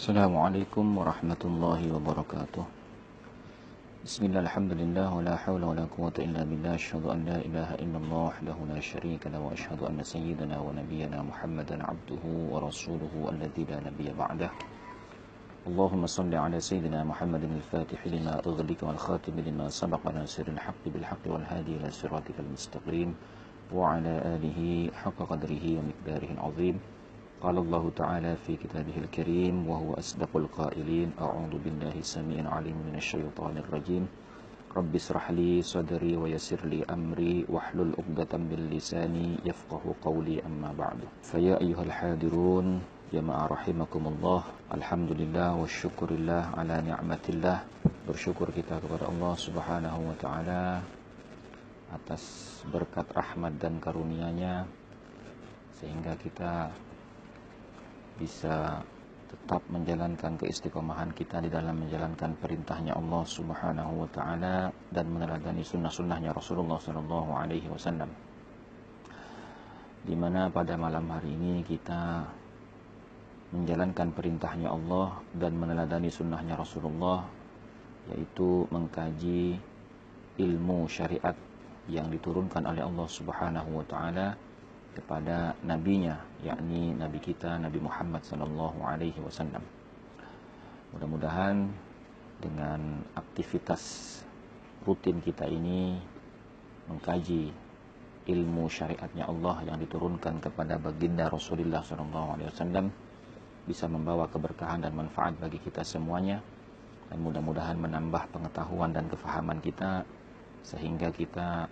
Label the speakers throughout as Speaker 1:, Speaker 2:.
Speaker 1: السلام عليكم ورحمة الله وبركاته. بسم الله الحمد لله ولا حول ولا قوة إلا بالله أشهد أن لا إله إلا الله وحده لا شريك له وأشهد أن سيدنا ونبينا محمدا عبده ورسوله الذي لا نبي بعده. اللهم صل على سيدنا محمد الفاتح لما أغلق والخاتم لما سبق ناصر الحق بالحق والهادي إلى صراطك المستقيم وعلى آله حق قدره ومقداره العظيم. قال الله تعالى في كتابه الكريم وهو أصدق القائلين أعوذ بالله السميع العليم من الشيطان الرجيم رب اشرح لي صدري ويسر لي أمري واحلل عقدة من لساني يفقه قولي أما بعد فيا أيها الحاضرون جماعة رحمكم الله الحمد لله والشكر الله على نعمة الله bersyukur kita kepada Allah Subhanahu wa taala atas berkat rahmat dan karunia-Nya sehingga kita bisa tetap menjalankan keistiqomahan kita di dalam menjalankan perintahnya Allah Subhanahu wa taala dan meneladani sunnah-sunnahnya Rasulullah sallallahu alaihi wasallam. Di mana pada malam hari ini kita menjalankan perintahnya Allah dan meneladani sunnahnya Rasulullah yaitu mengkaji ilmu syariat yang diturunkan oleh Allah Subhanahu wa taala kepada nabinya yakni nabi kita Nabi Muhammad sallallahu alaihi wasallam. Mudah-mudahan dengan aktivitas rutin kita ini mengkaji ilmu syariatnya Allah yang diturunkan kepada baginda Rasulullah sallallahu alaihi wasallam bisa membawa keberkahan dan manfaat bagi kita semuanya dan mudah-mudahan menambah pengetahuan dan kefahaman kita sehingga kita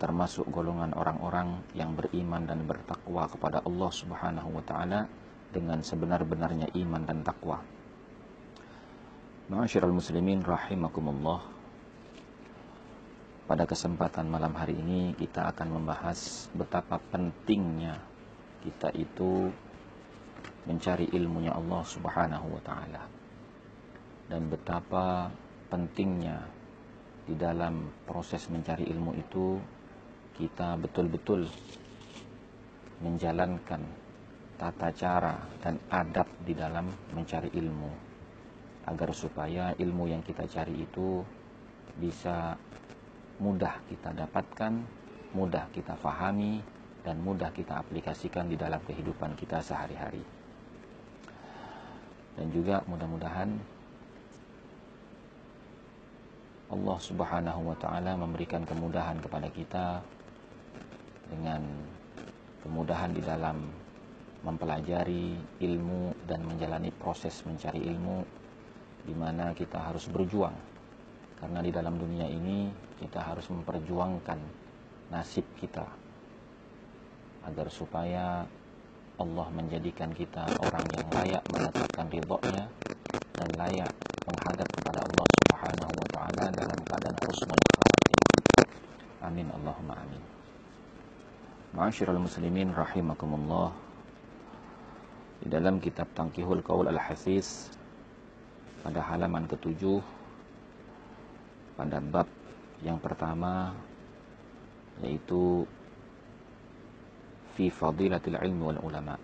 Speaker 1: termasuk golongan orang-orang yang beriman dan bertakwa kepada Allah Subhanahu wa taala dengan sebenar-benarnya iman dan takwa. Ma'asyiral muslimin rahimakumullah. Pada kesempatan malam hari ini kita akan membahas betapa pentingnya kita itu mencari ilmunya Allah Subhanahu wa taala. Dan betapa pentingnya di dalam proses mencari ilmu itu kita betul-betul menjalankan tata cara dan adab di dalam mencari ilmu agar supaya ilmu yang kita cari itu bisa mudah kita dapatkan, mudah kita fahami dan mudah kita aplikasikan di dalam kehidupan kita sehari-hari. Dan juga mudah-mudahan Allah Subhanahu wa taala memberikan kemudahan kepada kita dengan kemudahan di dalam mempelajari ilmu dan menjalani proses mencari ilmu di mana kita harus berjuang karena di dalam dunia ini kita harus memperjuangkan nasib kita agar supaya Allah menjadikan kita orang yang layak mendapatkan ridhonya dan layak menghadap kepada Allah Subhanahu wa taala dalam keadaan husnul khatimah. Amin Allahumma amin. Ma'asyiral muslimin rahimakumullah. Di dalam kitab Tangkihul Qaul Al-Hafiz pada halaman ketujuh pada bab yang pertama yaitu fi fadilatil ilmi wal ulama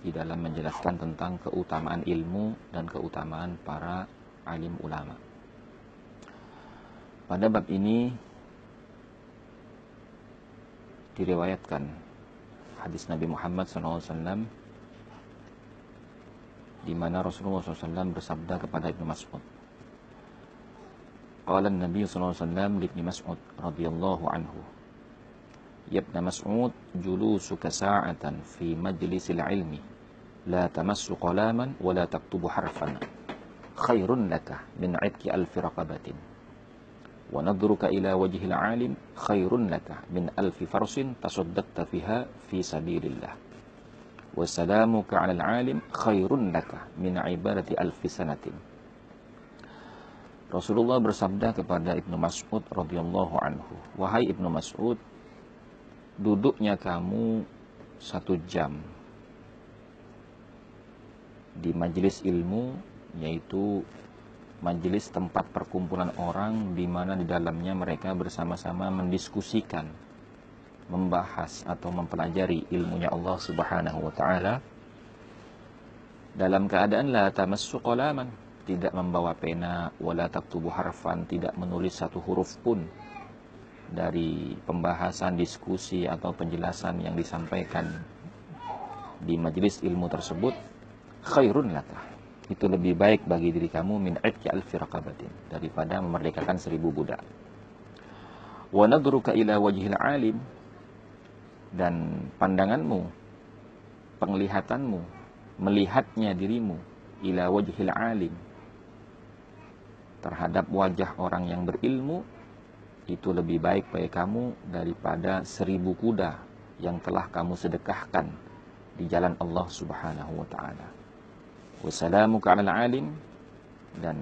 Speaker 1: di dalam menjelaskan tentang keutamaan ilmu dan keutamaan para alim ulama. Pada bab ini diriwayatkan hadis Nabi Muhammad SAW di mana Rasulullah SAW bersabda kepada Ibnu Mas'ud. Qala Nabi SAW li Ibnu Mas'ud radhiyallahu anhu. Ya Ibnu Mas'ud, julusuka sa'atan fi majlisil ilmi la tamassu qalaman wa la taktubu harfan khairun laka min 'idki alfi raqabatin wa nadruka ila wajhil alim khairun laka min alfi farsin tasaddaqta fiha fi sabilillah. Wa salamuka 'alal alim khairun laka min ibadati alfi Rasulullah bersabda kepada Ibnu Mas'ud radhiyallahu anhu, "Wahai Ibnu Mas'ud, duduknya kamu satu jam di majelis ilmu yaitu majelis tempat perkumpulan orang di mana di dalamnya mereka bersama-sama mendiskusikan, membahas atau mempelajari ilmunya Allah Subhanahu wa taala. Dalam keadaan la tamassu qalaman tidak membawa pena wala taktubu harfan tidak menulis satu huruf pun dari pembahasan diskusi atau penjelasan yang disampaikan di majelis ilmu tersebut khairun laka itu lebih baik bagi diri kamu min itqi alfi raqabatin daripada memerdekakan seribu budak wa nadruka ila wajhil alim dan pandanganmu penglihatanmu melihatnya dirimu ila wajhil alim terhadap wajah orang yang berilmu itu lebih baik bagi kamu daripada seribu kuda yang telah kamu sedekahkan di jalan Allah Subhanahu wa taala. Wassalamuka 'alal alim dan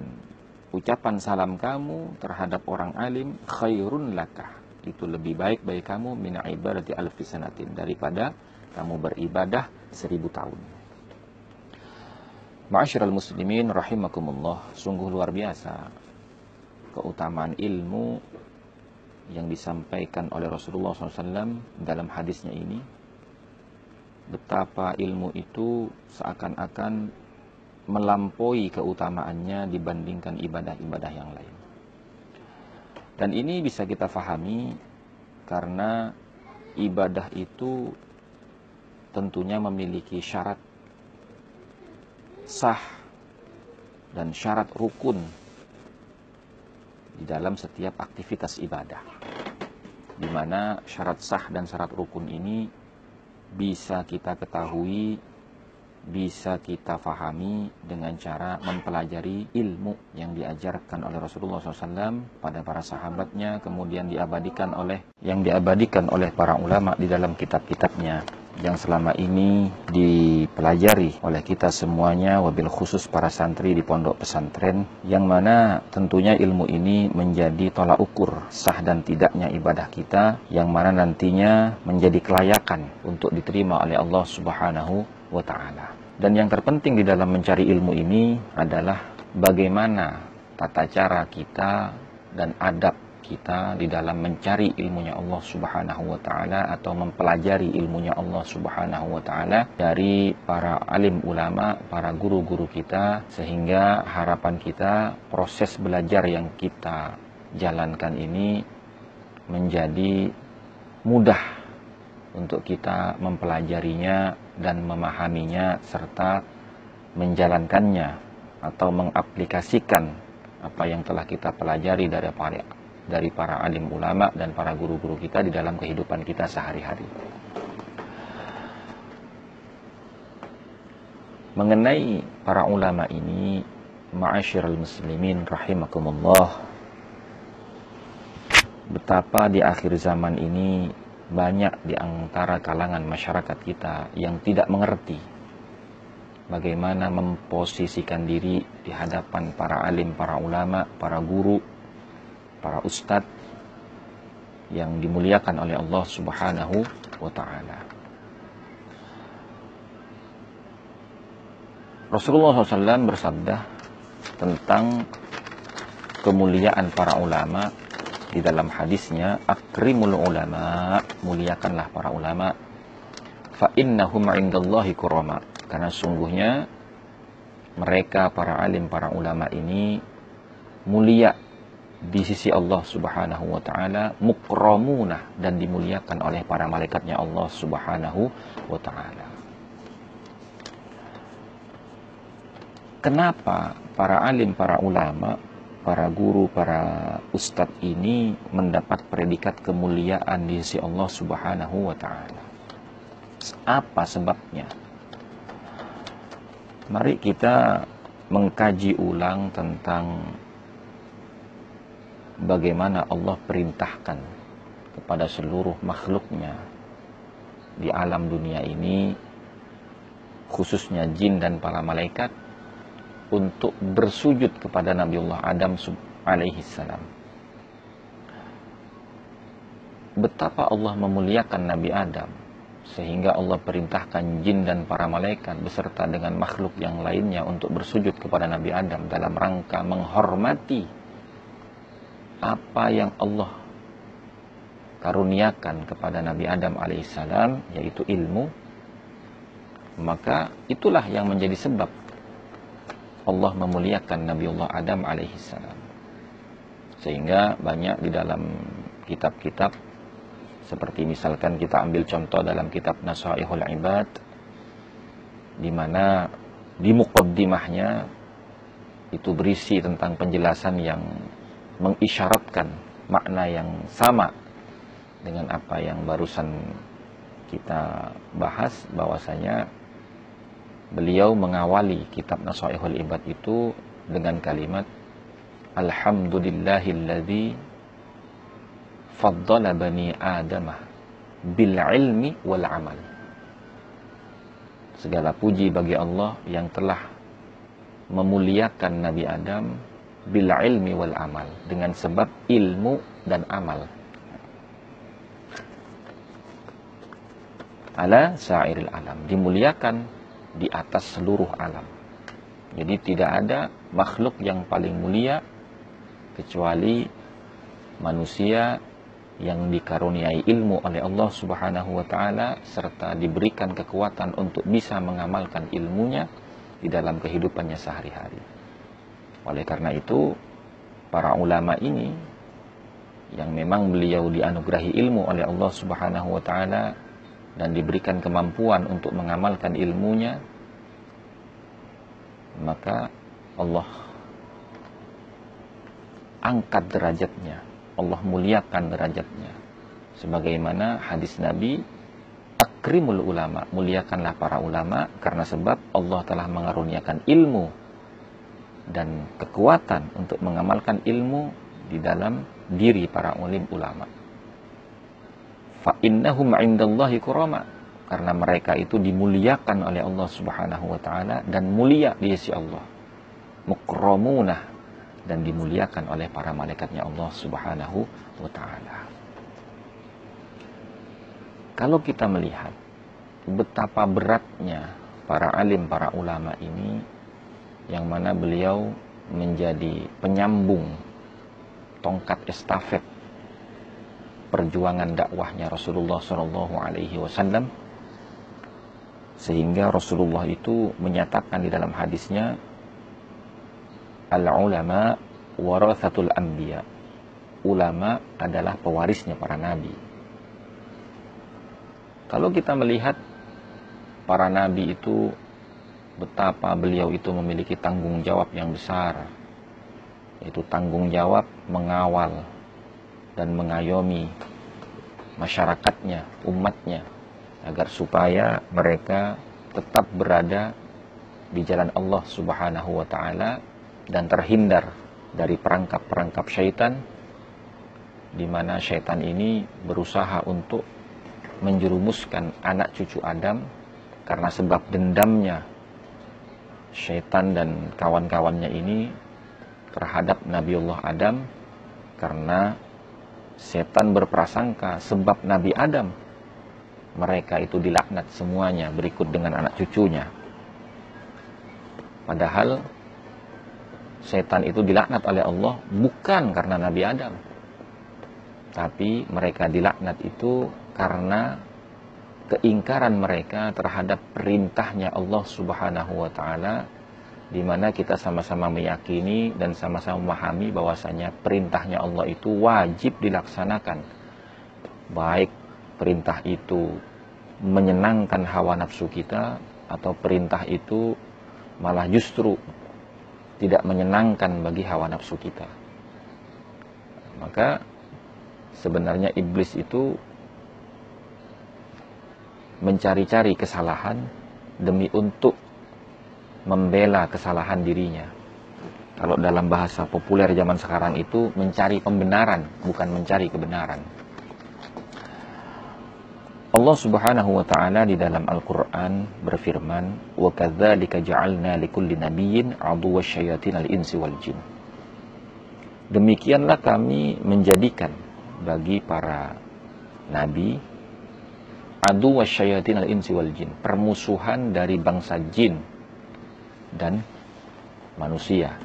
Speaker 1: ucapan salam kamu terhadap orang alim khairun lakah. Itu lebih baik bagi kamu min ibadati alfi sanatin daripada kamu beribadah seribu tahun. Ma'asyiral muslimin rahimakumullah, sungguh luar biasa keutamaan ilmu yang disampaikan oleh Rasulullah SAW dalam hadisnya ini betapa ilmu itu seakan-akan melampaui keutamaannya dibandingkan ibadah-ibadah yang lain. Dan ini bisa kita fahami karena ibadah itu tentunya memiliki syarat sah dan syarat rukun di dalam setiap aktivitas ibadah. Di mana syarat sah dan syarat rukun ini bisa kita ketahui, bisa kita fahami dengan cara mempelajari ilmu yang diajarkan oleh Rasulullah SAW pada para sahabatnya, kemudian diabadikan oleh yang diabadikan oleh para ulama di dalam kitab-kitabnya. Yang selama ini dipelajari oleh kita semuanya wabil khusus para santri di pondok pesantren yang mana tentunya ilmu ini menjadi tolak ukur sah dan tidaknya ibadah kita yang mana nantinya menjadi kelayakan untuk diterima oleh Allah Subhanahu wa taala. Dan yang terpenting di dalam mencari ilmu ini adalah bagaimana tata cara kita dan adab kita di dalam mencari ilmunya Allah Subhanahu wa taala atau mempelajari ilmunya Allah Subhanahu wa taala dari para alim ulama, para guru-guru kita sehingga harapan kita proses belajar yang kita jalankan ini menjadi mudah untuk kita mempelajarinya dan memahaminya serta menjalankannya atau mengaplikasikan apa yang telah kita pelajari dari para dari para alim ulama dan para guru-guru kita di dalam kehidupan kita sehari-hari. Mengenai para ulama ini, ma'asyiral muslimin rahimakumullah, betapa di akhir zaman ini banyak di antara kalangan masyarakat kita yang tidak mengerti bagaimana memposisikan diri di hadapan para alim, para ulama, para guru, para ustadz yang dimuliakan oleh Allah Subhanahu wa taala. Rasulullah SAW bersabda tentang kemuliaan para ulama di dalam hadisnya akrimul ulama muliakanlah para ulama fa innahum indallahi kurama karena sungguhnya mereka para alim para ulama ini mulia di sisi Allah Subhanahu wa taala mukramuna dan dimuliakan oleh para malaikatnya Allah Subhanahu wa taala. Kenapa para alim, para ulama, para guru, para ustadz ini mendapat predikat kemuliaan di sisi Allah Subhanahu wa taala? Apa sebabnya? Mari kita mengkaji ulang tentang bagaimana Allah perintahkan kepada seluruh makhluknya di alam dunia ini khususnya jin dan para malaikat untuk bersujud kepada Nabiullah Adam alaihi salam. Betapa Allah memuliakan Nabi Adam sehingga Allah perintahkan jin dan para malaikat beserta dengan makhluk yang lainnya untuk bersujud kepada Nabi Adam dalam rangka menghormati apa yang Allah karuniakan kepada Nabi Adam alaihissalam yaitu ilmu maka itulah yang menjadi sebab Allah memuliakan Nabiullah Adam alaihissalam. Sehingga banyak di dalam kitab-kitab seperti misalkan kita ambil contoh dalam kitab Nasaihul Ibad di mana di muqaddimahnya itu berisi tentang penjelasan yang mengisyaratkan makna yang sama dengan apa yang barusan kita bahas bahwasanya beliau mengawali kitab Nasaihul Ibad itu dengan kalimat Alhamdulillahilladzi faddala bani adamah bil ilmi wal amal. Segala puji bagi Allah yang telah memuliakan Nabi Adam bil ilmi wal amal dengan sebab ilmu dan amal. Ala sa'iril alam dimuliakan di atas seluruh alam. Jadi tidak ada makhluk yang paling mulia kecuali manusia yang dikaruniai ilmu oleh Allah Subhanahu wa taala serta diberikan kekuatan untuk bisa mengamalkan ilmunya di dalam kehidupannya sehari-hari. Oleh karena itu, para ulama ini yang memang beliau dianugerahi ilmu oleh Allah Subhanahu wa taala dan diberikan kemampuan untuk mengamalkan ilmunya, maka Allah angkat derajatnya Allah muliakan derajatnya. Sebagaimana hadis Nabi, akrimul ulama, muliakanlah para ulama karena sebab Allah telah mengaruniakan ilmu dan kekuatan untuk mengamalkan ilmu di dalam diri para ulim ulama. Fa innahum 'indallahi kurama karena mereka itu dimuliakan oleh Allah Subhanahu wa taala dan mulia di sisi Allah. Mukramuna dan dimuliakan oleh para malaikatnya Allah Subhanahu wa taala. Kalau kita melihat betapa beratnya para alim, para ulama ini yang mana beliau menjadi penyambung tongkat estafet perjuangan dakwahnya Rasulullah Shallallahu Alaihi Wasallam sehingga Rasulullah itu menyatakan di dalam hadisnya al-ulama warathatul anbiya. Ulama adalah pewarisnya para nabi. Kalau kita melihat para nabi itu betapa beliau itu memiliki tanggung jawab yang besar. Yaitu tanggung jawab mengawal dan mengayomi masyarakatnya, umatnya agar supaya mereka tetap berada di jalan Allah Subhanahu wa taala dan terhindar dari perangkap-perangkap syaitan di mana syaitan ini berusaha untuk menjerumuskan anak cucu Adam karena sebab dendamnya syaitan dan kawan-kawannya ini terhadap Nabiullah Adam karena setan berprasangka sebab Nabi Adam mereka itu dilaknat semuanya berikut dengan anak cucunya padahal setan itu dilaknat oleh Allah bukan karena Nabi Adam. Tapi mereka dilaknat itu karena keingkaran mereka terhadap perintahnya Allah Subhanahu wa taala di mana kita sama-sama meyakini dan sama-sama memahami bahwasanya perintahnya Allah itu wajib dilaksanakan. Baik perintah itu menyenangkan hawa nafsu kita atau perintah itu malah justru tidak menyenangkan bagi hawa nafsu kita. Maka sebenarnya iblis itu mencari-cari kesalahan demi untuk membela kesalahan dirinya. Kalau dalam bahasa populer zaman sekarang itu mencari pembenaran, bukan mencari kebenaran. Allah Subhanahu wa taala di dalam Al-Qur'an berfirman, "Wa kadzalika ja'alna likulli nabiyyin aduwwa syayatin al-insi wal jin." Demikianlah kami menjadikan bagi para nabi adu wasyayatin al-insi wal jin, permusuhan dari bangsa jin dan manusia.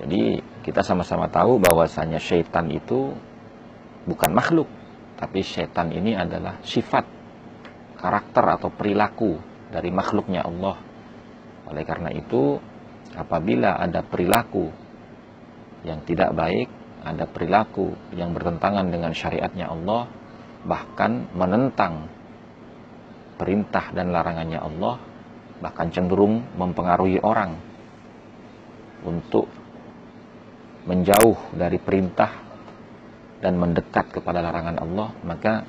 Speaker 1: Jadi kita sama-sama tahu bahwasanya syaitan itu bukan makhluk, tapi setan ini adalah sifat karakter atau perilaku dari makhluknya Allah Oleh karena itu, apabila ada perilaku yang tidak baik, ada perilaku yang bertentangan dengan syariatnya Allah, bahkan menentang perintah dan larangannya Allah, bahkan cenderung mempengaruhi orang untuk menjauh dari perintah dan mendekat kepada larangan Allah, maka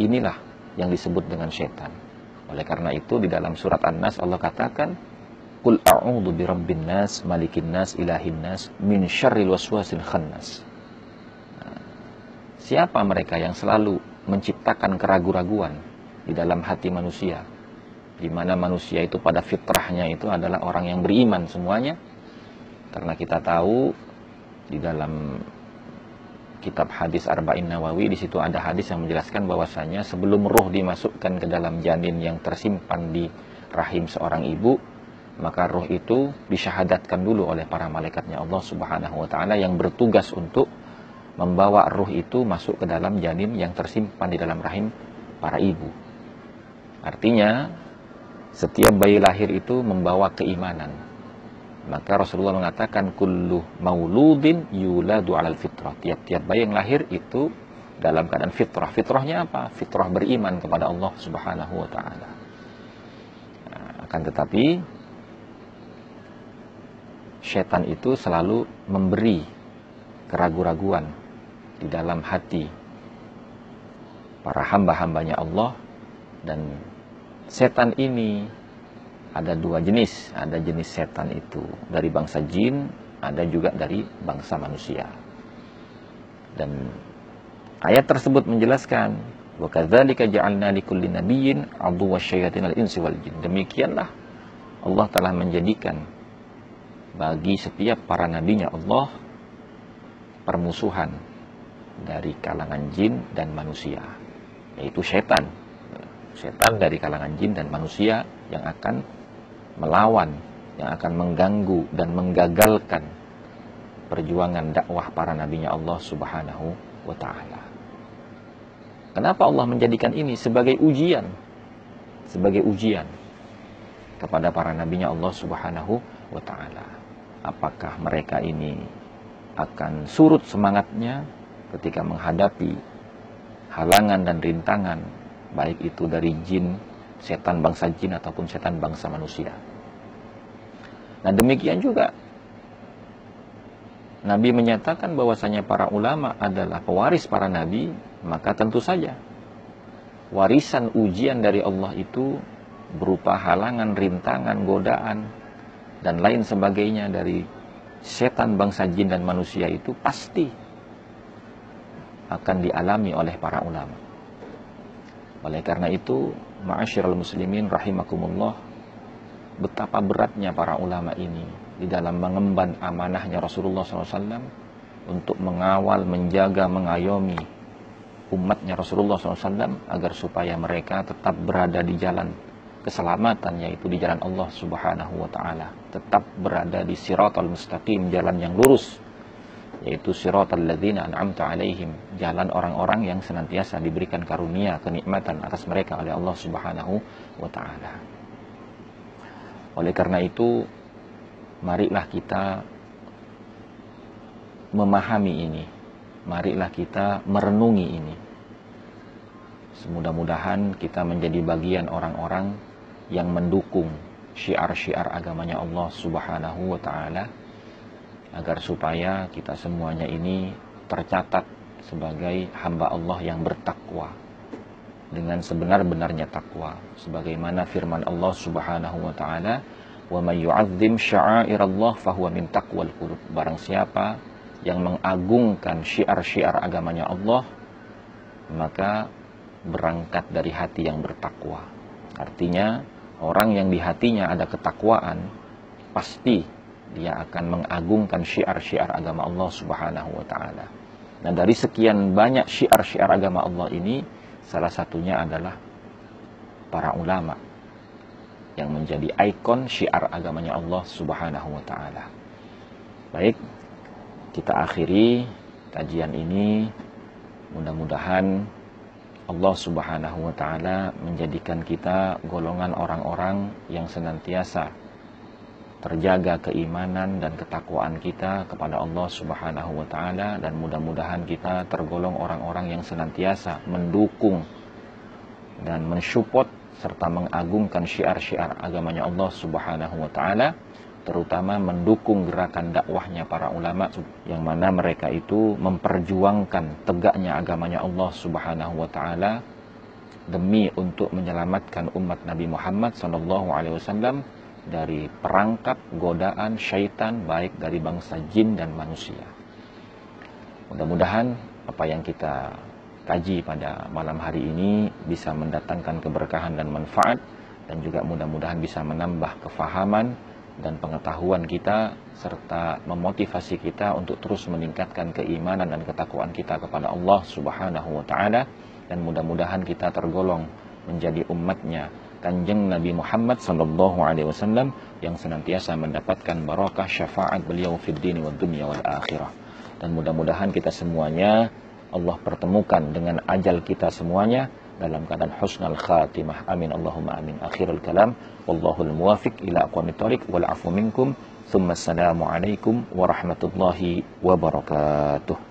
Speaker 1: inilah yang disebut dengan setan. Oleh karena itu di dalam surat An-Nas Allah katakan, Qul a'udzu birabbin nas, malikin nas, ilahin nas, min syarril waswasil khannas. Nah, siapa mereka yang selalu menciptakan keraguan-raguan di dalam hati manusia? Di mana manusia itu pada fitrahnya itu adalah orang yang beriman semuanya. Karena kita tahu di dalam kitab hadis Arba'in Nawawi di situ ada hadis yang menjelaskan bahwasanya sebelum roh dimasukkan ke dalam janin yang tersimpan di rahim seorang ibu maka roh itu disyahadatkan dulu oleh para malaikatnya Allah Subhanahu wa taala yang bertugas untuk membawa roh itu masuk ke dalam janin yang tersimpan di dalam rahim para ibu. Artinya setiap bayi lahir itu membawa keimanan. Maka Rasulullah mengatakan kullu mauludin yuladu alal fitrah. Tiap-tiap bayi yang lahir itu dalam keadaan fitrah. Fitrahnya apa? Fitrah beriman kepada Allah Subhanahu wa taala. Nah, akan tetapi setan itu selalu memberi keraguan-raguan di dalam hati para hamba-hambanya Allah dan setan ini ada dua jenis. Ada jenis setan itu dari bangsa jin ada juga dari bangsa manusia. Dan ayat tersebut menjelaskan wa kadzalika ja'alna likulli nabiyyin aduwwa syayatinal insi demikianlah Allah telah menjadikan bagi setiap para nabinya Allah permusuhan dari kalangan jin dan manusia yaitu setan setan dari kalangan jin dan manusia yang akan melawan yang akan mengganggu dan menggagalkan perjuangan dakwah para nabinya Allah Subhanahu wa taala. Kenapa Allah menjadikan ini sebagai ujian? Sebagai ujian kepada para nabinya Allah Subhanahu wa taala apakah mereka ini akan surut semangatnya ketika menghadapi halangan dan rintangan baik itu dari jin, setan bangsa jin ataupun setan bangsa manusia. Nah demikian juga Nabi menyatakan bahwasanya para ulama adalah pewaris para nabi, maka tentu saja warisan ujian dari Allah itu berupa halangan, rintangan, godaan, dan lain sebagainya dari setan bangsa jin dan manusia itu pasti akan dialami oleh para ulama. Oleh karena itu, ma'asyiral muslimin rahimakumullah, betapa beratnya para ulama ini di dalam mengemban amanahnya Rasulullah SAW untuk mengawal, menjaga, mengayomi umatnya Rasulullah SAW agar supaya mereka tetap berada di jalan keselamatan yaitu di jalan Allah Subhanahu wa taala. Tetap berada di siratal mustaqim jalan yang lurus yaitu siratal ladzina an'amta alaihim jalan orang-orang yang senantiasa diberikan karunia kenikmatan atas mereka oleh Allah Subhanahu wa taala. Oleh karena itu marilah kita memahami ini. Marilah kita merenungi ini. Semudah-mudahan kita menjadi bagian orang-orang yang mendukung syiar-syiar agamanya Allah Subhanahu wa taala agar supaya kita semuanya ini tercatat sebagai hamba Allah yang bertakwa. Dengan sebenar-benarnya takwa. Sebagaimana firman Allah Subhanahu wa taala wa may yu'azzim sya'airallah fahuwa min taqwal qulub. Barang siapa yang mengagungkan syiar-syiar agamanya Allah maka berangkat dari hati yang bertakwa. Artinya Orang yang di hatinya ada ketakwaan, pasti dia akan mengagungkan syiar-syiar agama Allah Subhanahu wa taala. Nah, dari sekian banyak syiar-syiar agama Allah ini, salah satunya adalah para ulama yang menjadi ikon syiar agamanya Allah Subhanahu wa taala. Baik, kita akhiri kajian ini. Mudah-mudahan Allah Subhanahu wa taala menjadikan kita golongan orang-orang yang senantiasa terjaga keimanan dan ketakwaan kita kepada Allah Subhanahu wa taala dan mudah-mudahan kita tergolong orang-orang yang senantiasa mendukung dan mensupport serta mengagungkan syiar-syiar agamanya Allah Subhanahu wa taala terutama mendukung gerakan dakwahnya para ulama yang mana mereka itu memperjuangkan tegaknya agamanya Allah Subhanahu wa taala demi untuk menyelamatkan umat Nabi Muhammad wasallam dari perangkap godaan syaitan baik dari bangsa jin dan manusia. Mudah-mudahan apa yang kita kaji pada malam hari ini bisa mendatangkan keberkahan dan manfaat dan juga mudah-mudahan bisa menambah kefahaman dan pengetahuan kita serta memotivasi kita untuk terus meningkatkan keimanan dan ketakwaan kita kepada Allah Subhanahu wa taala dan mudah-mudahan kita tergolong menjadi umatnya Kanjeng Nabi Muhammad sallallahu alaihi wasallam yang senantiasa mendapatkan barakah syafaat beliau fid dini wad dunya wal akhirah. Dan mudah-mudahan kita semuanya Allah pertemukan dengan ajal kita semuanya dalam keadaan husnul khatimah. Amin Allahumma amin. Akhirul kalam wallahul muwafiq ila aqwamit thoriq wal afu minkum. Thumma assalamu alaikum warahmatullahi wabarakatuh.